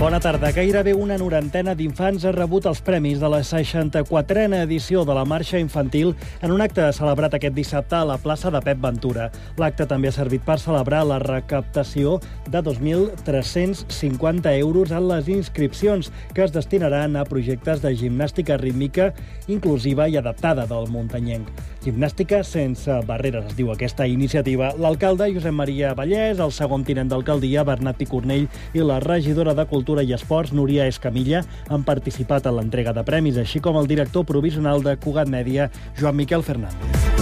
Bona tarda. Gairebé una norantena d'infants ha rebut els premis de la 64a edició de la Marxa Infantil en un acte celebrat aquest dissabte a la plaça de Pep Ventura. L'acte també ha servit per celebrar la recaptació de 2.350 euros en les inscripcions que es destinaran a projectes de gimnàstica rítmica inclusiva i adaptada del muntanyenc. Gimnàstica sense barreres, es diu aquesta iniciativa. L'alcalde Josep Maria Vallès, el segon tinent d'alcaldia Bernat Picornell i la regidora de Cultura i Esports Núria Escamilla han participat en l'entrega de premis, així com el director provisional de Cugat Mèdia, Joan Miquel Fernández.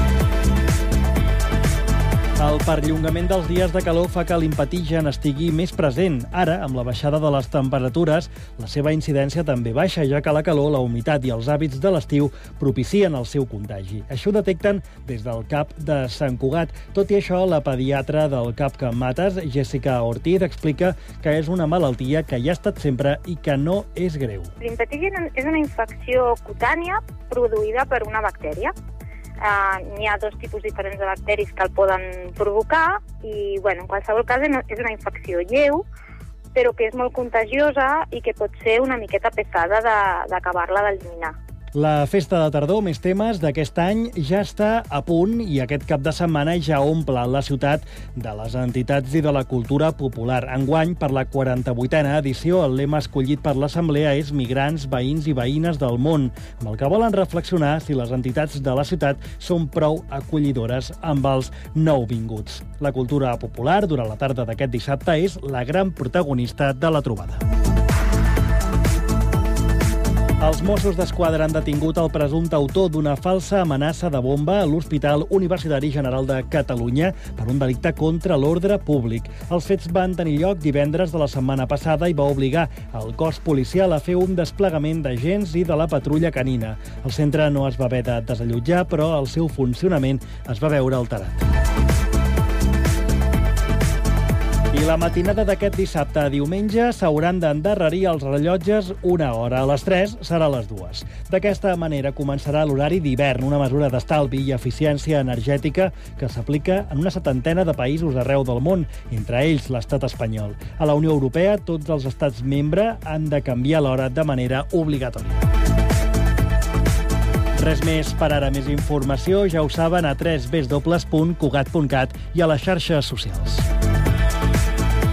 El perllongament dels dies de calor fa que l'impetigen estigui més present. Ara, amb la baixada de les temperatures, la seva incidència també baixa, ja que la calor, la humitat i els hàbits de l'estiu propicien el seu contagi. Això ho detecten des del CAP de Sant Cugat. Tot i això, la pediatra del CAP Can Mates, Jessica Ortiz, explica que és una malaltia que hi ha estat sempre i que no és greu. L'impetigen és una infecció cutània produïda per una bactèria eh, n'hi ha dos tipus diferents de bacteris que el poden provocar i, bueno, en qualsevol cas és una infecció lleu, però que és molt contagiosa i que pot ser una miqueta pesada d'acabar-la d'eliminar. La festa de tardor, més temes, d'aquest any ja està a punt i aquest cap de setmana ja omple la ciutat de les entitats i de la cultura popular. Enguany, per la 48a edició, el lema escollit per l'Assemblea és Migrants, veïns i veïnes del món, amb el que volen reflexionar si les entitats de la ciutat són prou acollidores amb els nouvinguts. La cultura popular, durant la tarda d'aquest dissabte, és la gran protagonista de la trobada. Els Mossos d'Esquadra han detingut el presumpte autor d'una falsa amenaça de bomba a l'Hospital Universitari General de Catalunya per un delicte contra l'ordre públic. Els fets van tenir lloc divendres de la setmana passada i va obligar el cos policial a fer un desplegament d'agents i de la patrulla canina. El centre no es va haver de desallotjar, però el seu funcionament es va veure alterat. I la matinada d'aquest dissabte a diumenge s'hauran d'endarrerir els rellotges una hora. A les 3 serà a les 2. D'aquesta manera començarà l'horari d'hivern, una mesura d'estalvi i eficiència energètica que s'aplica en una setantena de països arreu del món, entre ells l'estat espanyol. A la Unió Europea, tots els estats membres han de canviar l'hora de manera obligatòria. Res més per ara. Més informació ja ho saben a www.cugat.cat i a les xarxes socials.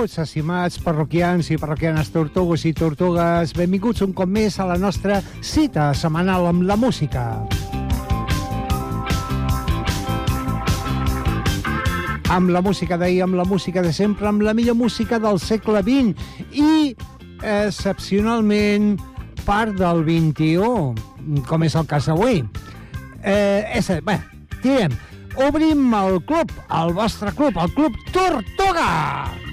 Benvinguts, estimats parroquians i parroquianes tortugues i tortugues. Benvinguts un cop més a la nostra cita setmanal amb la música. Amb la música d'ahir, amb la música de sempre, amb la millor música del segle XX i, excepcionalment, part del XXI, com és el cas avui. Eh, és, bé, tirem obrim el club, el vostre club, el Club Tortuga!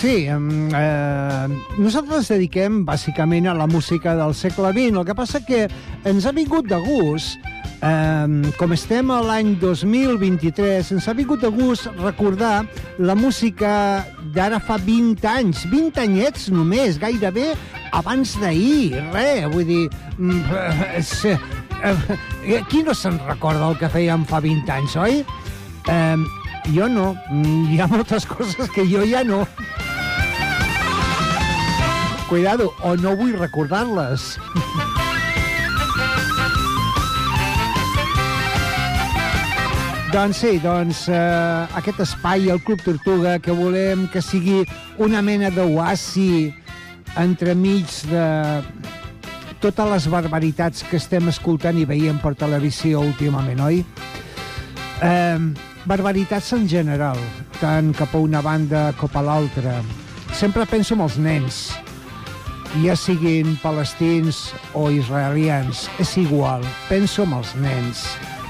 Sí, eh, nosaltres ens dediquem bàsicament a la música del segle XX. El que passa que ens ha vingut de gust Um, com estem a l'any 2023, ens ha vingut de gust recordar la música d'ara fa 20 anys, 20 anyets només, gairebé abans d'ahir, res, vull dir... Mm, eh, qui no se'n recorda el que fèiem fa 20 anys, oi? Um, jo no, hi ha moltes coses que jo ja no. Cuidado, o no vull recordar-les. Doncs sí, doncs eh, aquest espai, el Club Tortuga, que volem que sigui una mena d'oasi entremig de totes les barbaritats que estem escoltant i veient per televisió últimament, oi? Eh, barbaritats en general, tant cap a una banda com a l'altra. Sempre penso en els nens, ja siguin palestins o israelians, és igual, penso en els nens,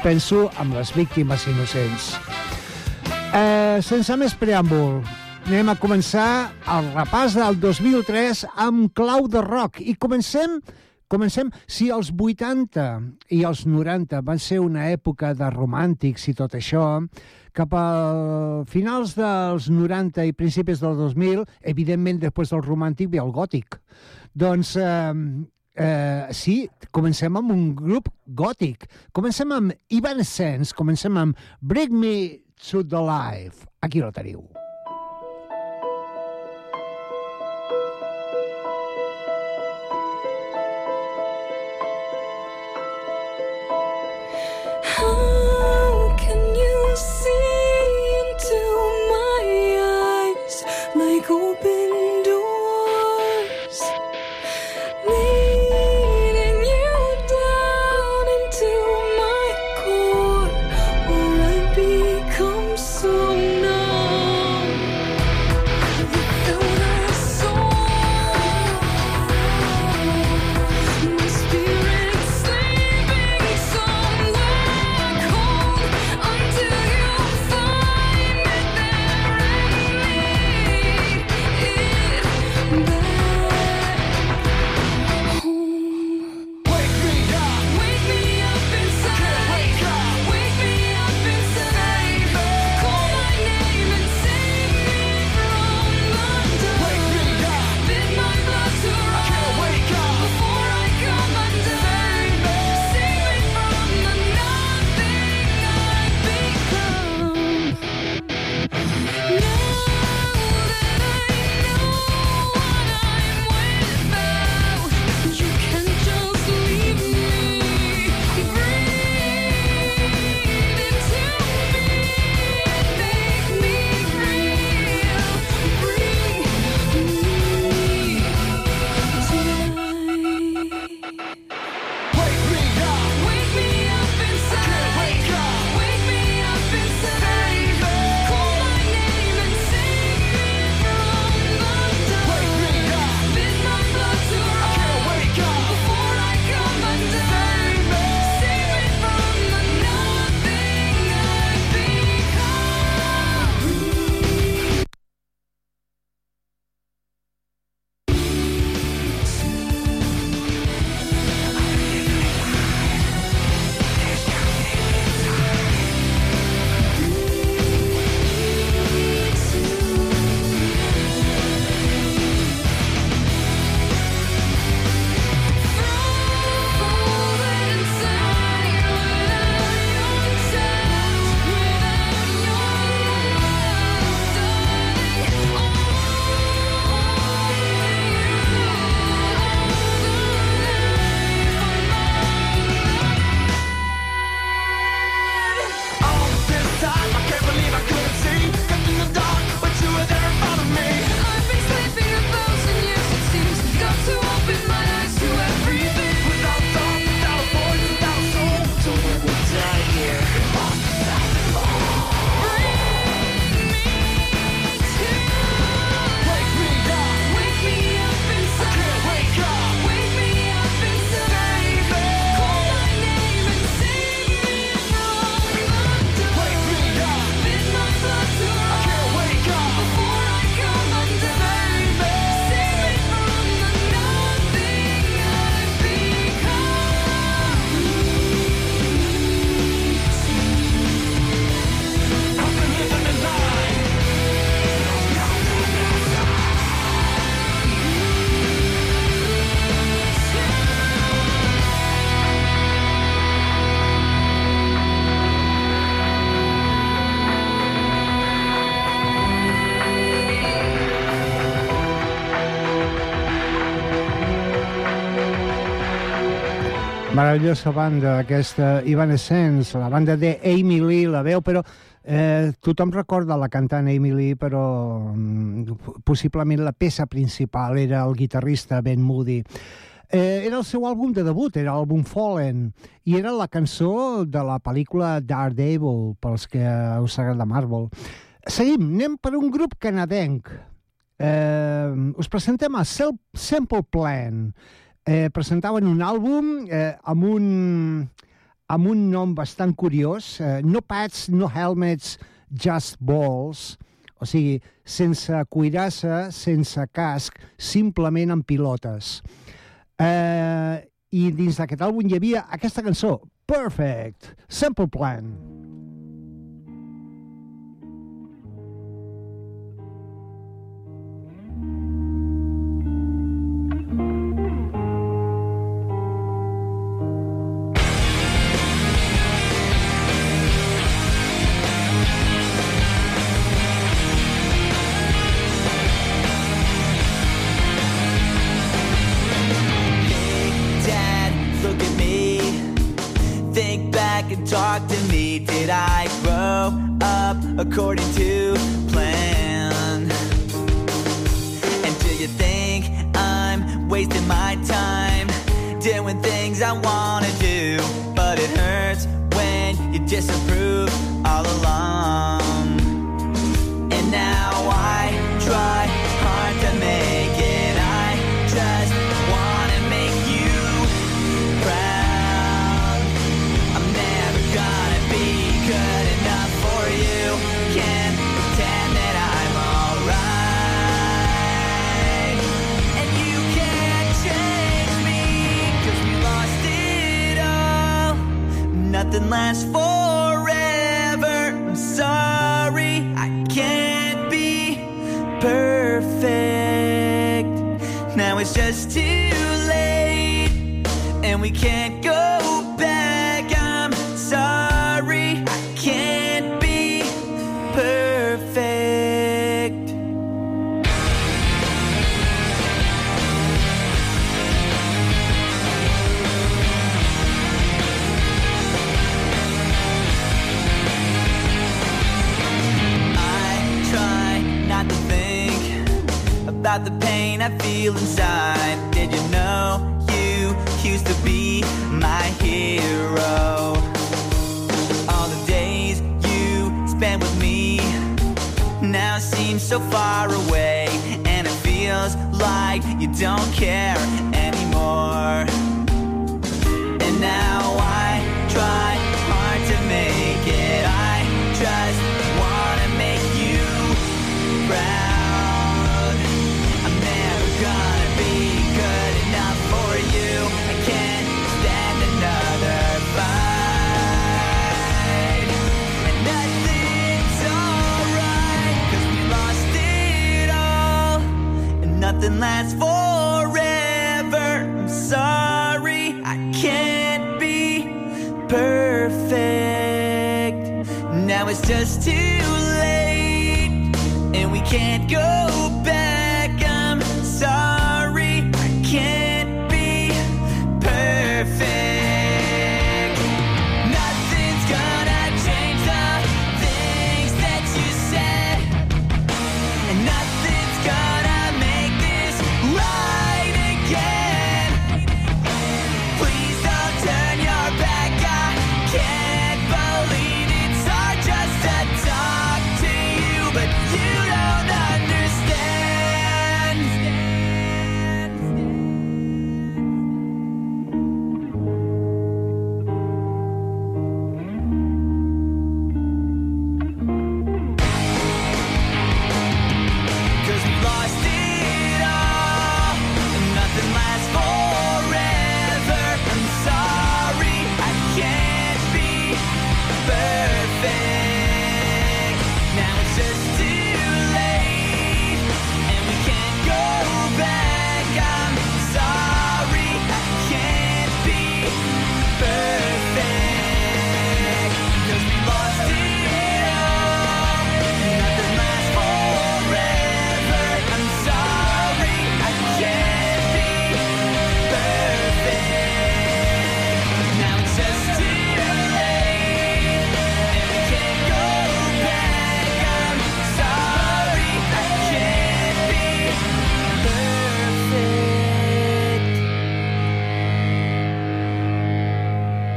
penso en les víctimes innocents. Eh, sense més preàmbul, anem a començar el repàs del 2003 amb clau de rock i comencem Comencem, si els 80 i els 90 van ser una època de romàntics i tot això, cap a finals dels 90 i principis del 2000, evidentment després del romàntic ve el gòtic. Doncs eh, eh, sí, comencem amb un grup gòtic. Comencem amb Evanescence, comencem amb Bring Me to the Life. Aquí lo teniu. Meravellosa banda, aquesta Evanescence, la banda de Amy Lee, la veu, però eh, tothom recorda la cantant Amy Lee, però mm, possiblement la peça principal era el guitarrista Ben Moody. Eh, era el seu àlbum de debut, era l'àlbum Fallen, i era la cançó de la pel·lícula Daredevil, pels que us agrada Marvel. Seguim, anem per un grup canadenc. Eh, us presentem a Sample Plan. Eh, presentaven un àlbum eh, amb un amb un nom bastant curiós, eh, no pads, no helmets, just balls, o sigui, sense cuirassa, sense casc, simplement amb pilotes. Eh, I dins d'aquest àlbum hi havia aquesta cançó, Perfect, Sample Plan. Dad, according to plan? And do you think I'm wasting my time doing things I wanna do? But it hurts when you disapprove Nothing lasts forever. Feel inside. Did you know you used to be my hero? All the days you spent with me now seem so far away, and it feels like you don't care anymore. And now I try hard to make it. I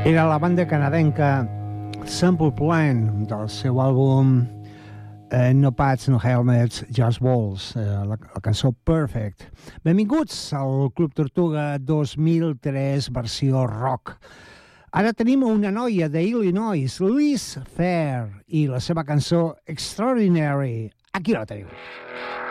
Era la banda canadenca Sample Plan del seu àlbum eh, No Pats, No Helmets, Just Balls, eh, la, la cançó Perfect. Benvinguts al Club Tortuga 2003 versió rock. Ara tenim una noia d'Illinois, Liz Fair, i la seva cançó Extraordinary. Aquí la teniu. Aquí la teniu.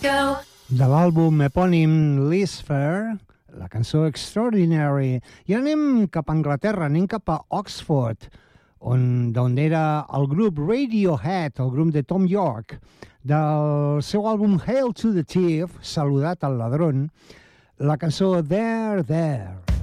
de l'àlbum epònim Liz Fair, la cançó Extraordinary. I anem cap a Anglaterra, anem cap a Oxford, on d'on era el grup Radiohead, el grup de Tom York, del seu àlbum Hail to the Thief, saludat al ladrón, la cançó There, There.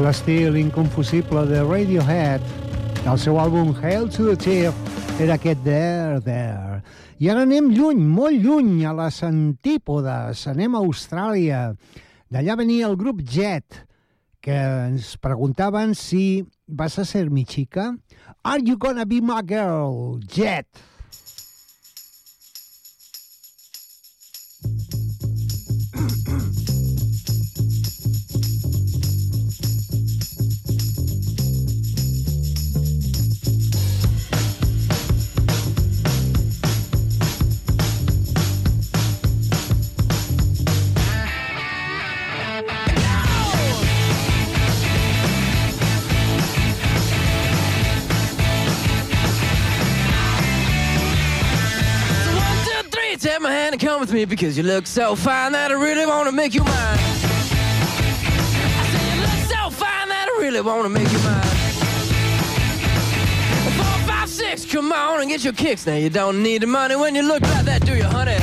L'estil inconfusible de Radiohead, del seu àlbum Hail to the Chief, era aquest There, There. I ara anem lluny, molt lluny, a les antípodes. Anem a Austràlia. D'allà venia el grup Jet, que ens preguntaven si vas a ser mi chica. Are you gonna be my girl? Jet. So because you look so fine that I really want to make you mine. I say you look so fine that I really want to make you mine. Four, five, six, come on and get your kicks. Now you don't need the money when you look like that, do you, honey?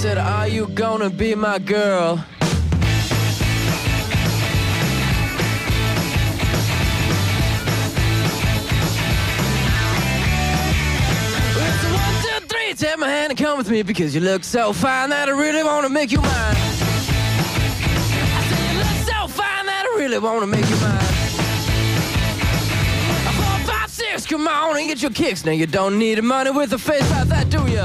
Said, Are you gonna be my girl? It's one, two, three. Take my hand and come with me because you look so fine that I really want to make you mine. I say you look so fine that I really want to make you mine. Four, five, six, come on and get your kicks. Now you don't need money with a face like that, do ya?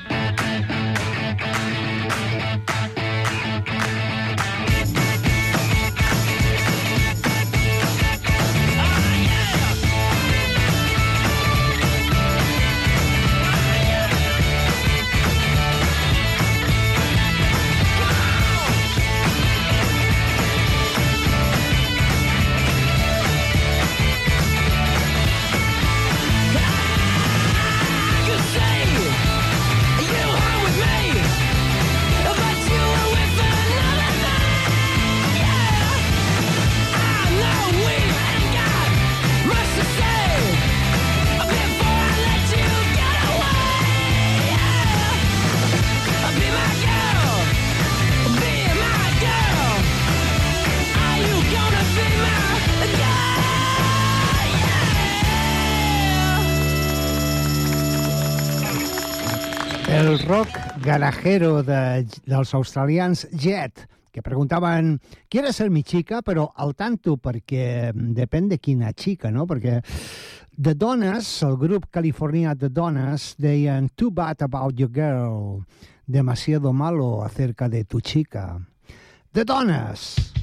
El rock garajero de, dels australians Jet, que preguntaven ¿Quieres ser mi chica? Però al tanto, perquè depèn de quina xica, no? Perquè The Dones, el grup californià The Dones, deien Too bad about your girl, demasiado malo acerca de tu chica. The Dones! Waiting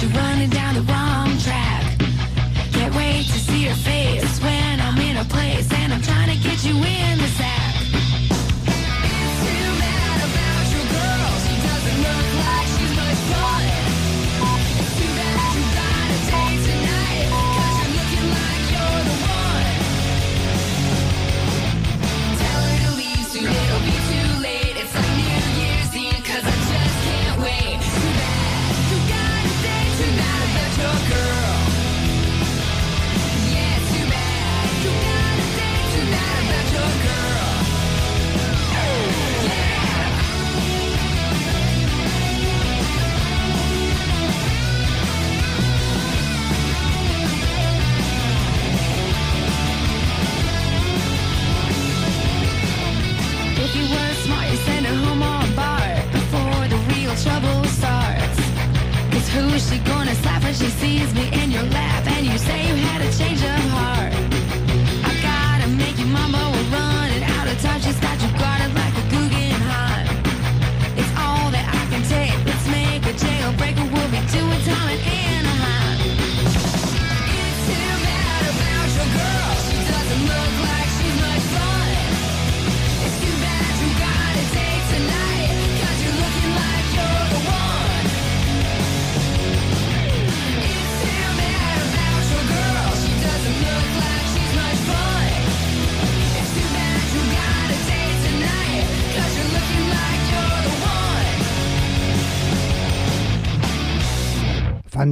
You're running down the wrong track. Can't wait to see your face.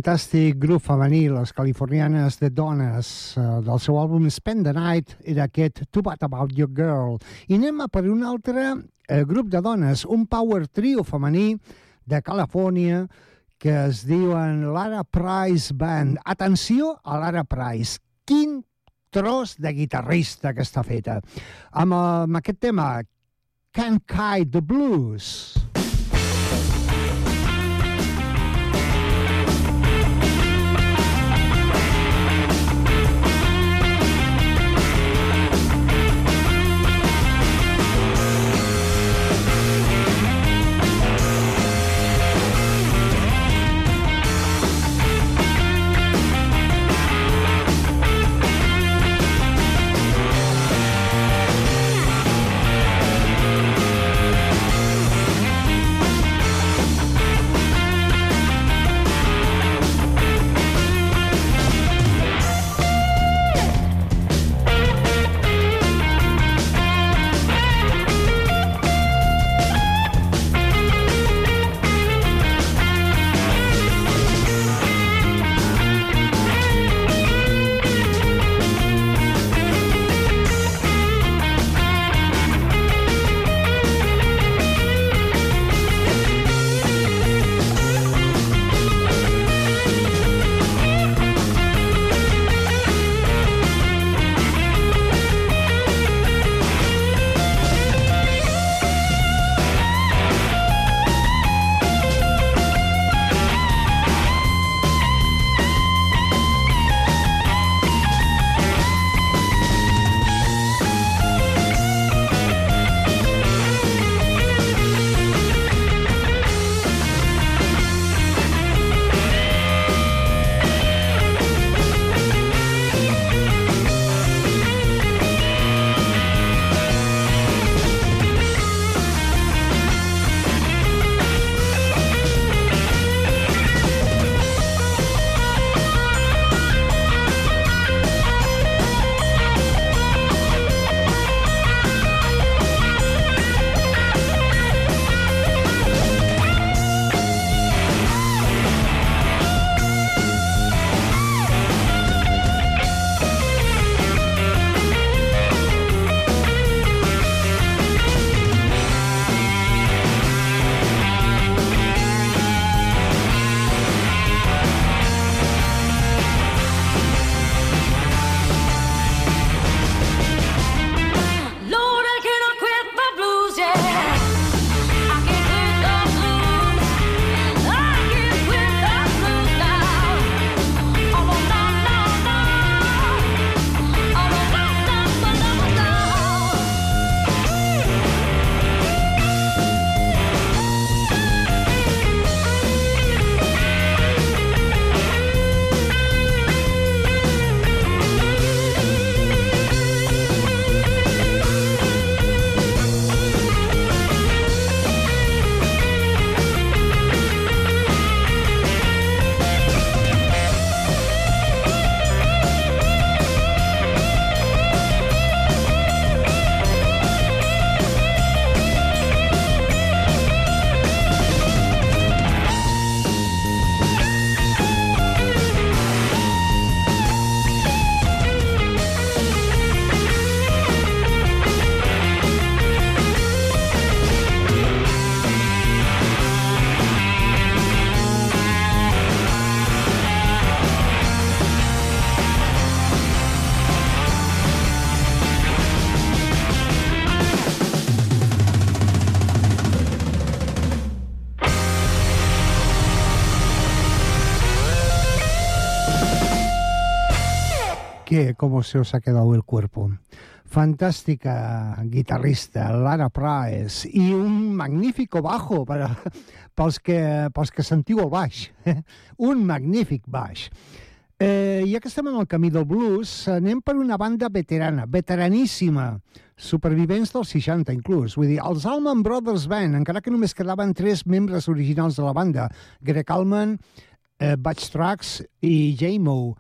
Fantàstic grup femení, les californianes de dones, eh, del seu àlbum Spend the Night, era aquest Too Bad About Your Girl. I anem a per un altre eh, grup de dones, un power trio femení de Califòrnia que es diuen Lara Price Band. Atenció a Lara Price. Quin tros de guitarrista que està feta. Amb, eh, amb aquest tema, Can't Kite the Blues. Que como se os ha quedado el cuerpo. Fantàstica guitarrista, Lara Praes, i un magnífico bajo per, pels, que, pels que sentiu el baix. un magnífic baix. Eh, ja que estem en el camí del blues, anem per una banda veterana, veteraníssima, supervivents dels 60 inclús. Vull dir, els Allman Brothers Band, encara que només quedaven tres membres originals de la banda, Greg Allman, eh, Butch Trax i J-Mo,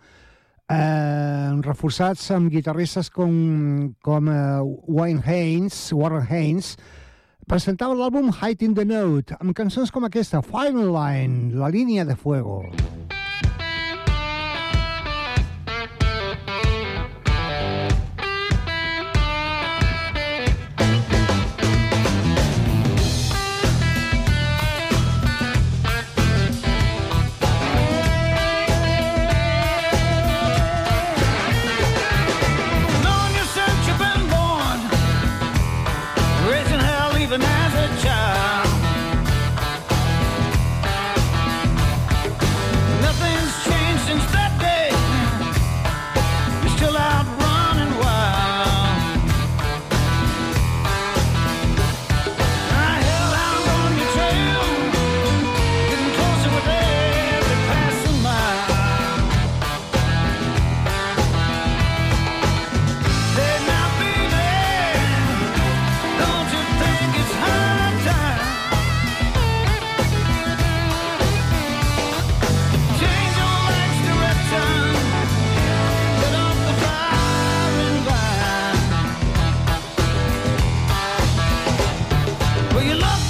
eh, reforçats amb guitarristes com, com eh, Wayne Haynes, Warren Haynes, presentava l'àlbum Height in the Note, amb cançons com aquesta, Final Line, La línia de fuego. Knowing Well, you love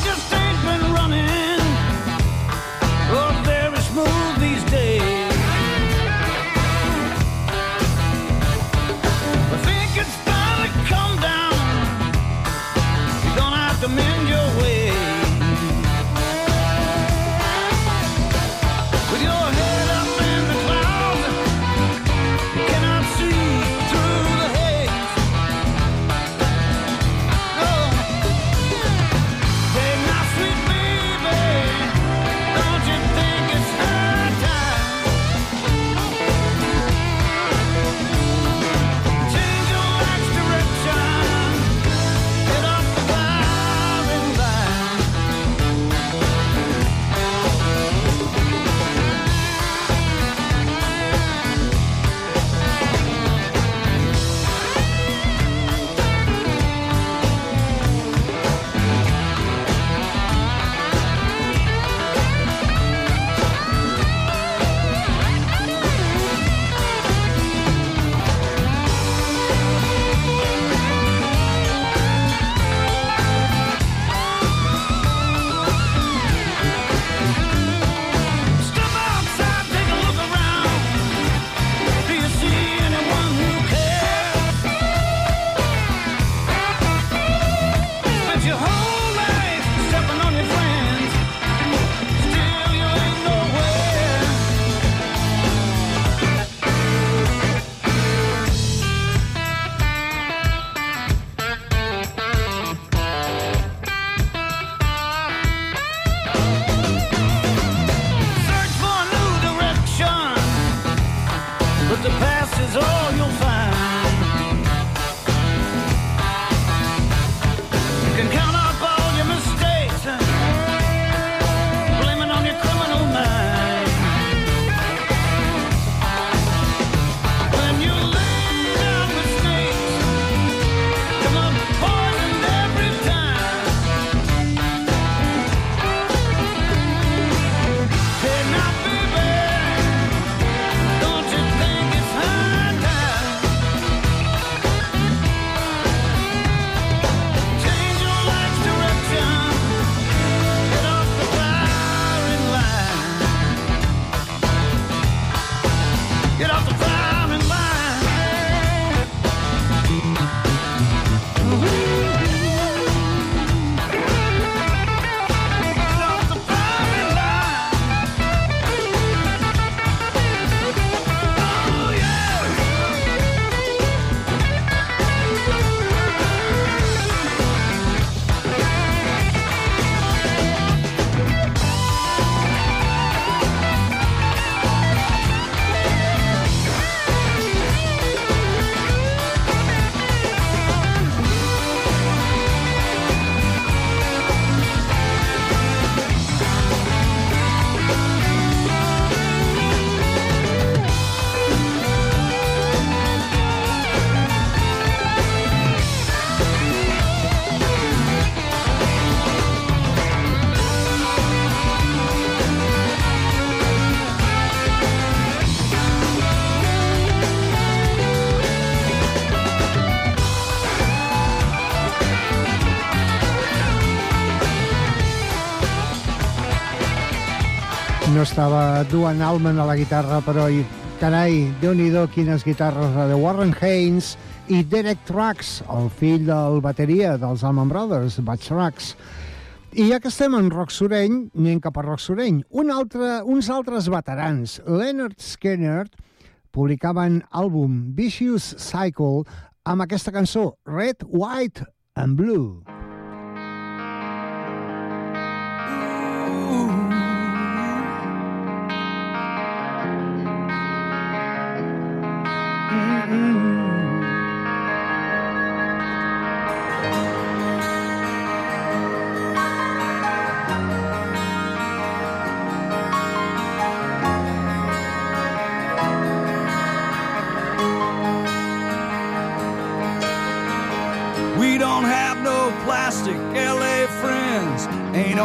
no estava Duan Allman a la guitarra, però, i, carai, déu nhi quines guitarres, de Warren Haynes i Derek Trucks, el fill del bateria dels Allman Brothers, Bud Trucks. I ja que estem en rock soreny, anem cap a rock soreny. Un altre, uns altres veterans, Leonard Skinner, publicaven àlbum Vicious Cycle amb aquesta cançó, Red, White and Blue.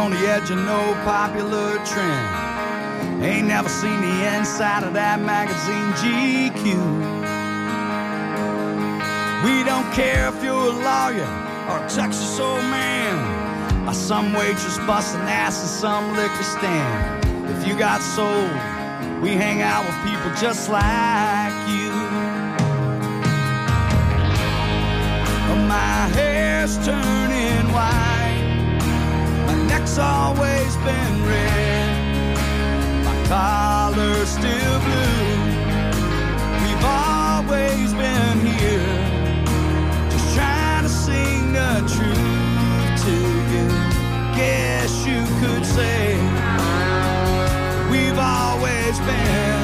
On the edge of no popular trend. Ain't never seen the inside of that magazine GQ. We don't care if you're a lawyer or a Texas old man. Or some waitress busting ass in some liquor stand. If you got soul, we hang out with people just like you. Oh, my hair's turning white. My neck's always been red. My collar's still blue. We've always been here. Just trying to sing the truth to you. Guess you could say we've always been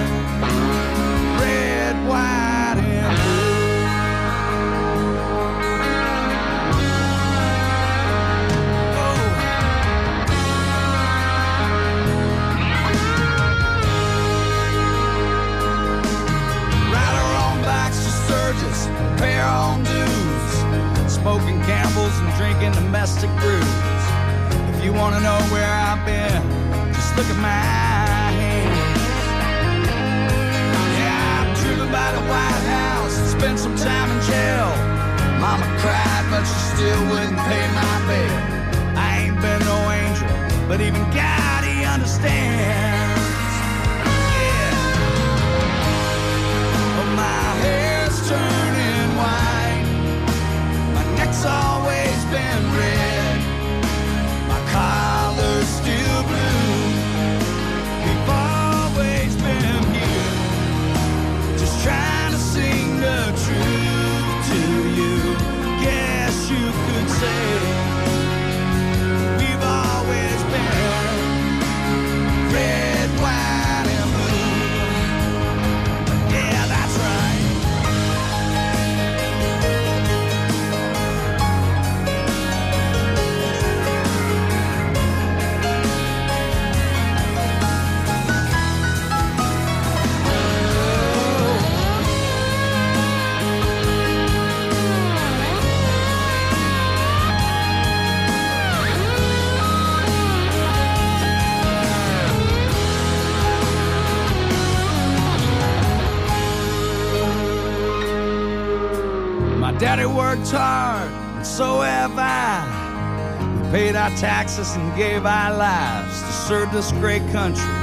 I. We paid our taxes and gave our lives to serve this great country.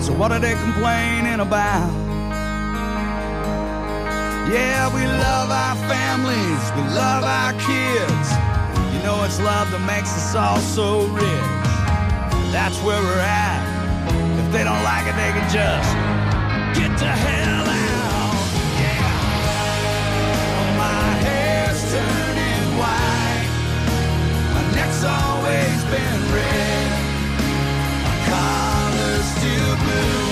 So what are they complaining about? Yeah, we love our families, we love our kids. You know it's love that makes us all so rich. That's where we're at. If they don't like it, they can just get to hell always been red. My collar's still blue.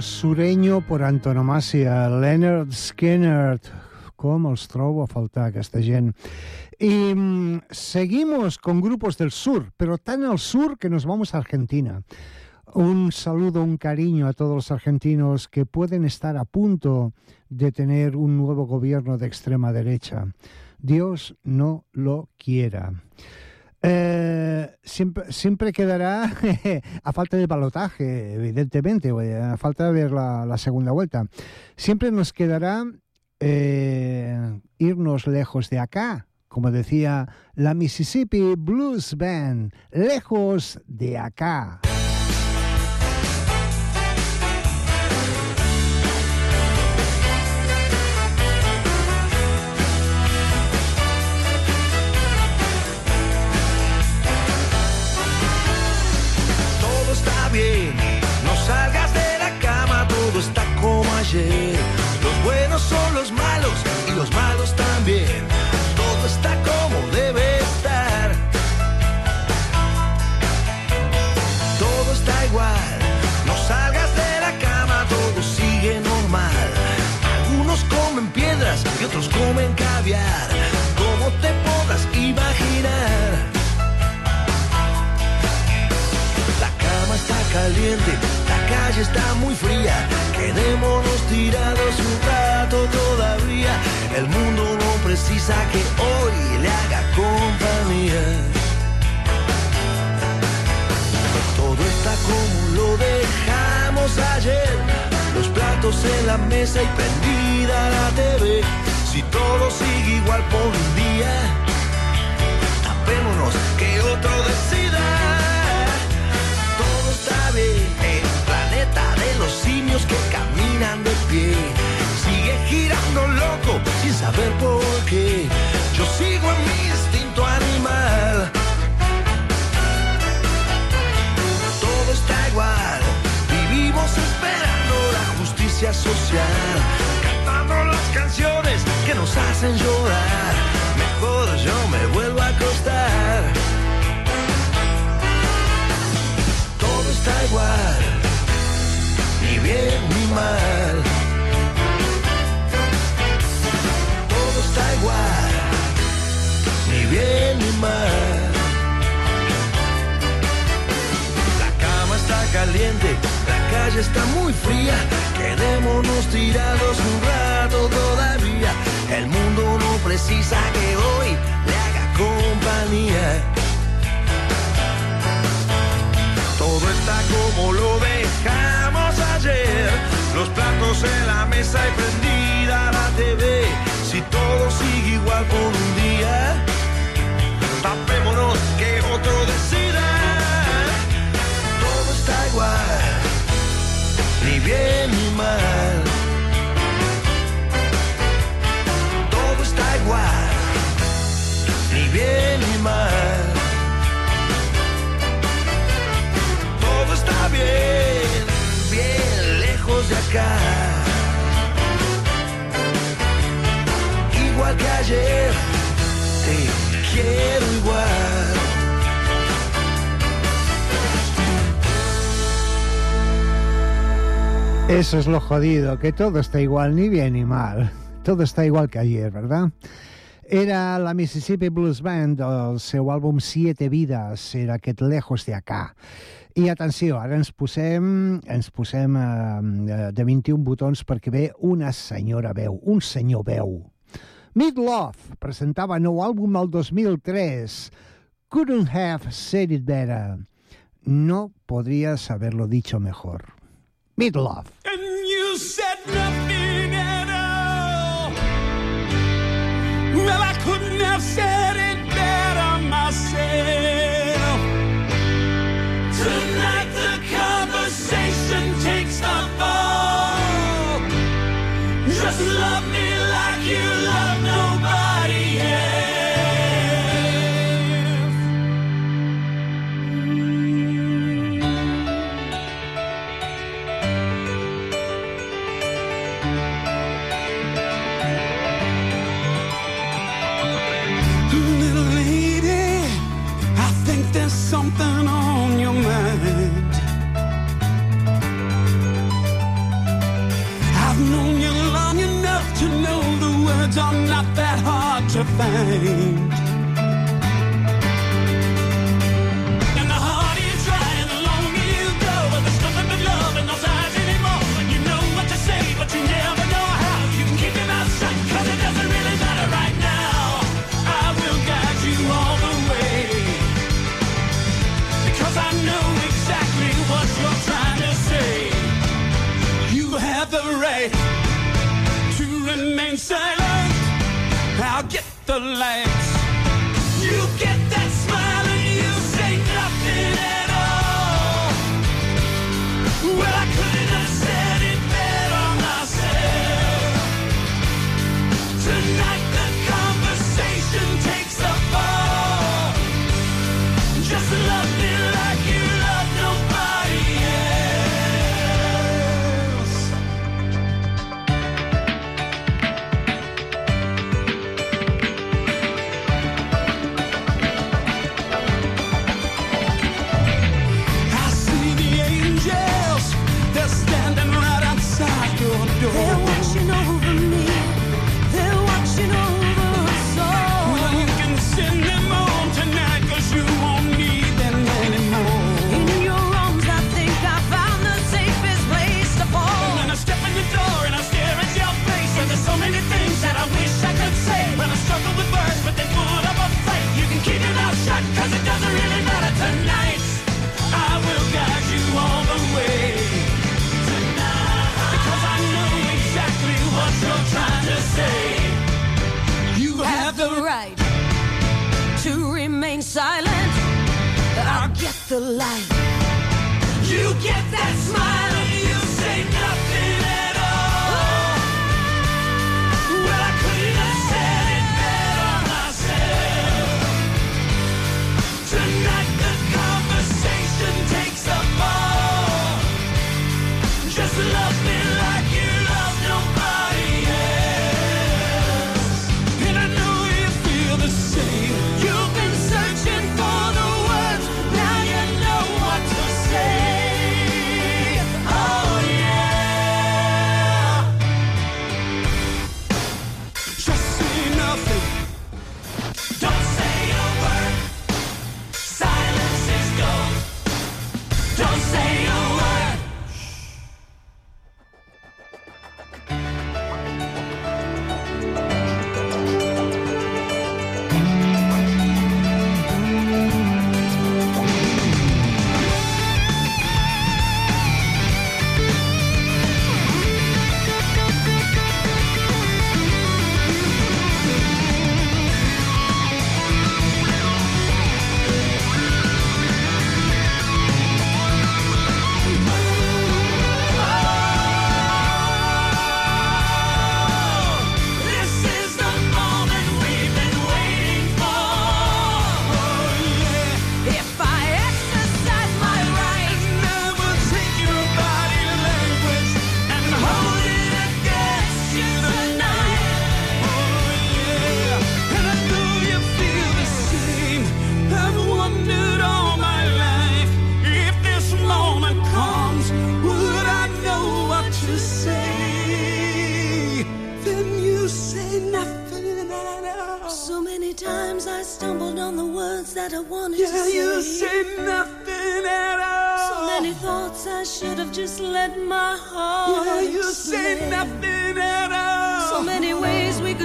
Sureño por antonomasia, Leonard Skinner. Com els trobo a faltar aquesta gent. Y mm, seguimos con grupos del sur, pero tan al sur que nos vamos a Argentina. Un saludo, un cariño a todos los argentinos que pueden estar a punto de tener un nuevo gobierno de extrema derecha. Dios no lo quiera. Eh, siempre, siempre quedará, a falta de balotaje, evidentemente, eh, a falta de ver la, la segunda vuelta, siempre nos quedará eh, irnos lejos de acá, como decía la Mississippi Blues Band, lejos de acá. No salgas de la cama, todo está como ayer. Los buenos son los malos y los malos también. Todo está como debe estar. Todo está igual. No salgas de la cama, todo sigue normal. Algunos comen piedras y otros comen caviar. La calle está muy fría. Quedémonos tirados un rato todavía. El mundo no precisa que hoy le haga compañía. Todo está como lo dejamos ayer. Los platos en la mesa y prendida la TV. Si todo sigue igual por un día, tapémonos que otro decida. Que caminan de pie. Sigue girando loco sin saber por qué. Yo sigo en mi instinto animal. Todo está igual, vivimos esperando la justicia social. Cantando las canciones que nos hacen llorar. Mejor yo me vuelvo bien ni mal. Todo está igual, ni bien ni mal. La cama está caliente, la calle está muy fría. Quedémonos tirados un rato todavía. El mundo no precisa que hoy le haga compañía. Todo está como lo dejamos ayer. Los platos en la mesa y prendida la TV. Si todo sigue igual por un día, tapémonos que otro decida. Todo está igual, ni bien ni mal. Todo está igual, ni bien ni mal. Quiero igual. Eso es lo jodido, que todo está igual, ni bien ni mal. Todo está igual que ayer, ¿verdad? Era la Mississippi Blues Band, el seu àlbum Siete Vidas, era aquest Lejos de Acá. I atenció, ara ens posem, ens posem eh, de 21 botons perquè ve una senyora veu, un senyor veu. Meat Love presentava nou àlbum el 2003. Couldn't have said it better. No podrías haberlo dicho mejor. Meat Love. And you said nothing at all. Well, I couldn't have said it better myself. Tonight the conversation takes the fall. Just love me To find. thing.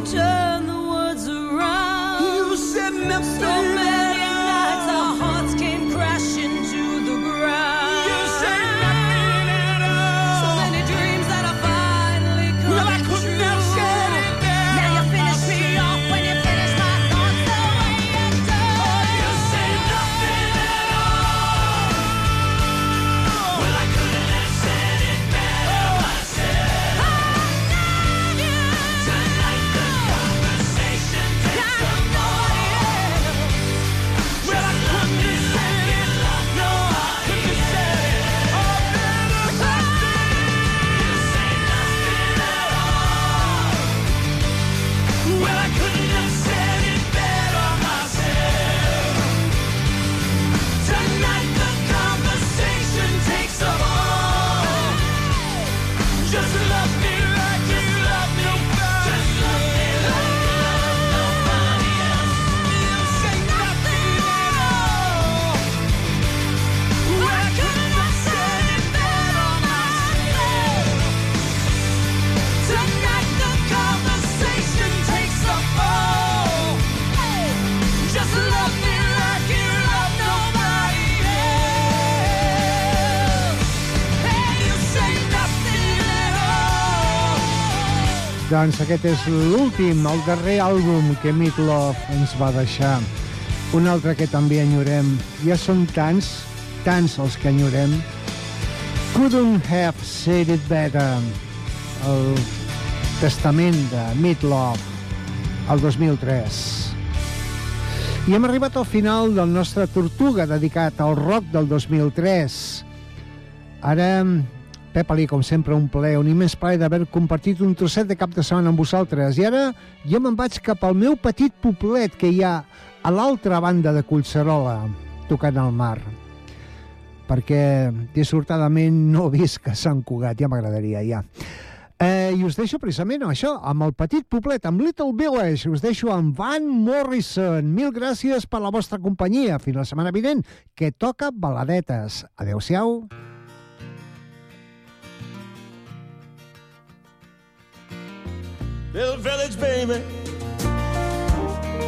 could turn the words around. You said nothing. Doncs aquest és l'últim, el darrer àlbum que Meat Love ens va deixar. Un altre que també enyorem. Ja són tants, tants els que enyorem. Couldn't have said it better. El testament de Meat Love, el 2003. I hem arribat al final del nostre Tortuga dedicat al rock del 2003. Ara, Pep Ali, com sempre, un plaer, un immens plaer d'haver compartit un trosset de cap de setmana amb vosaltres. I ara jo me'n vaig cap al meu petit poblet que hi ha a l'altra banda de Collserola, tocant al mar. Perquè, dissortadament, no visc a Sant Cugat, ja m'agradaria, ja. Eh, I us deixo precisament això, amb el petit poblet, amb Little Village. Us deixo amb Van Morrison. Mil gràcies per la vostra companyia. Fins la setmana vinent, que toca baladetes. Adéu-siau. Little village, baby,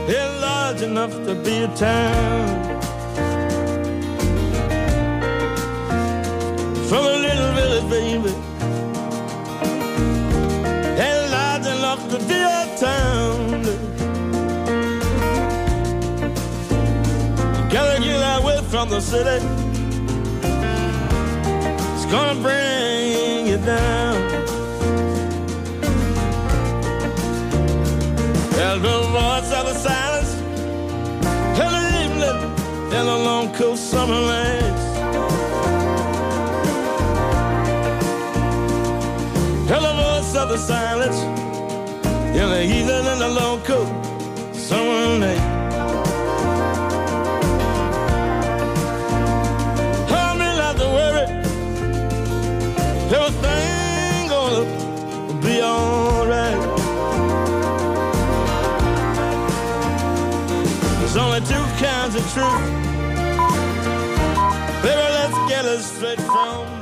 is large enough to be a town. From a little village, baby, is large enough to be a town. Gotta get away from the city. It's gonna bring you down. There's the voice of the silence the evening in the long cool summer nights. Hear the voice of the silence in the evening in the long cool summer worry, everything gonna be alright. Truth. Baby, let's get it straight from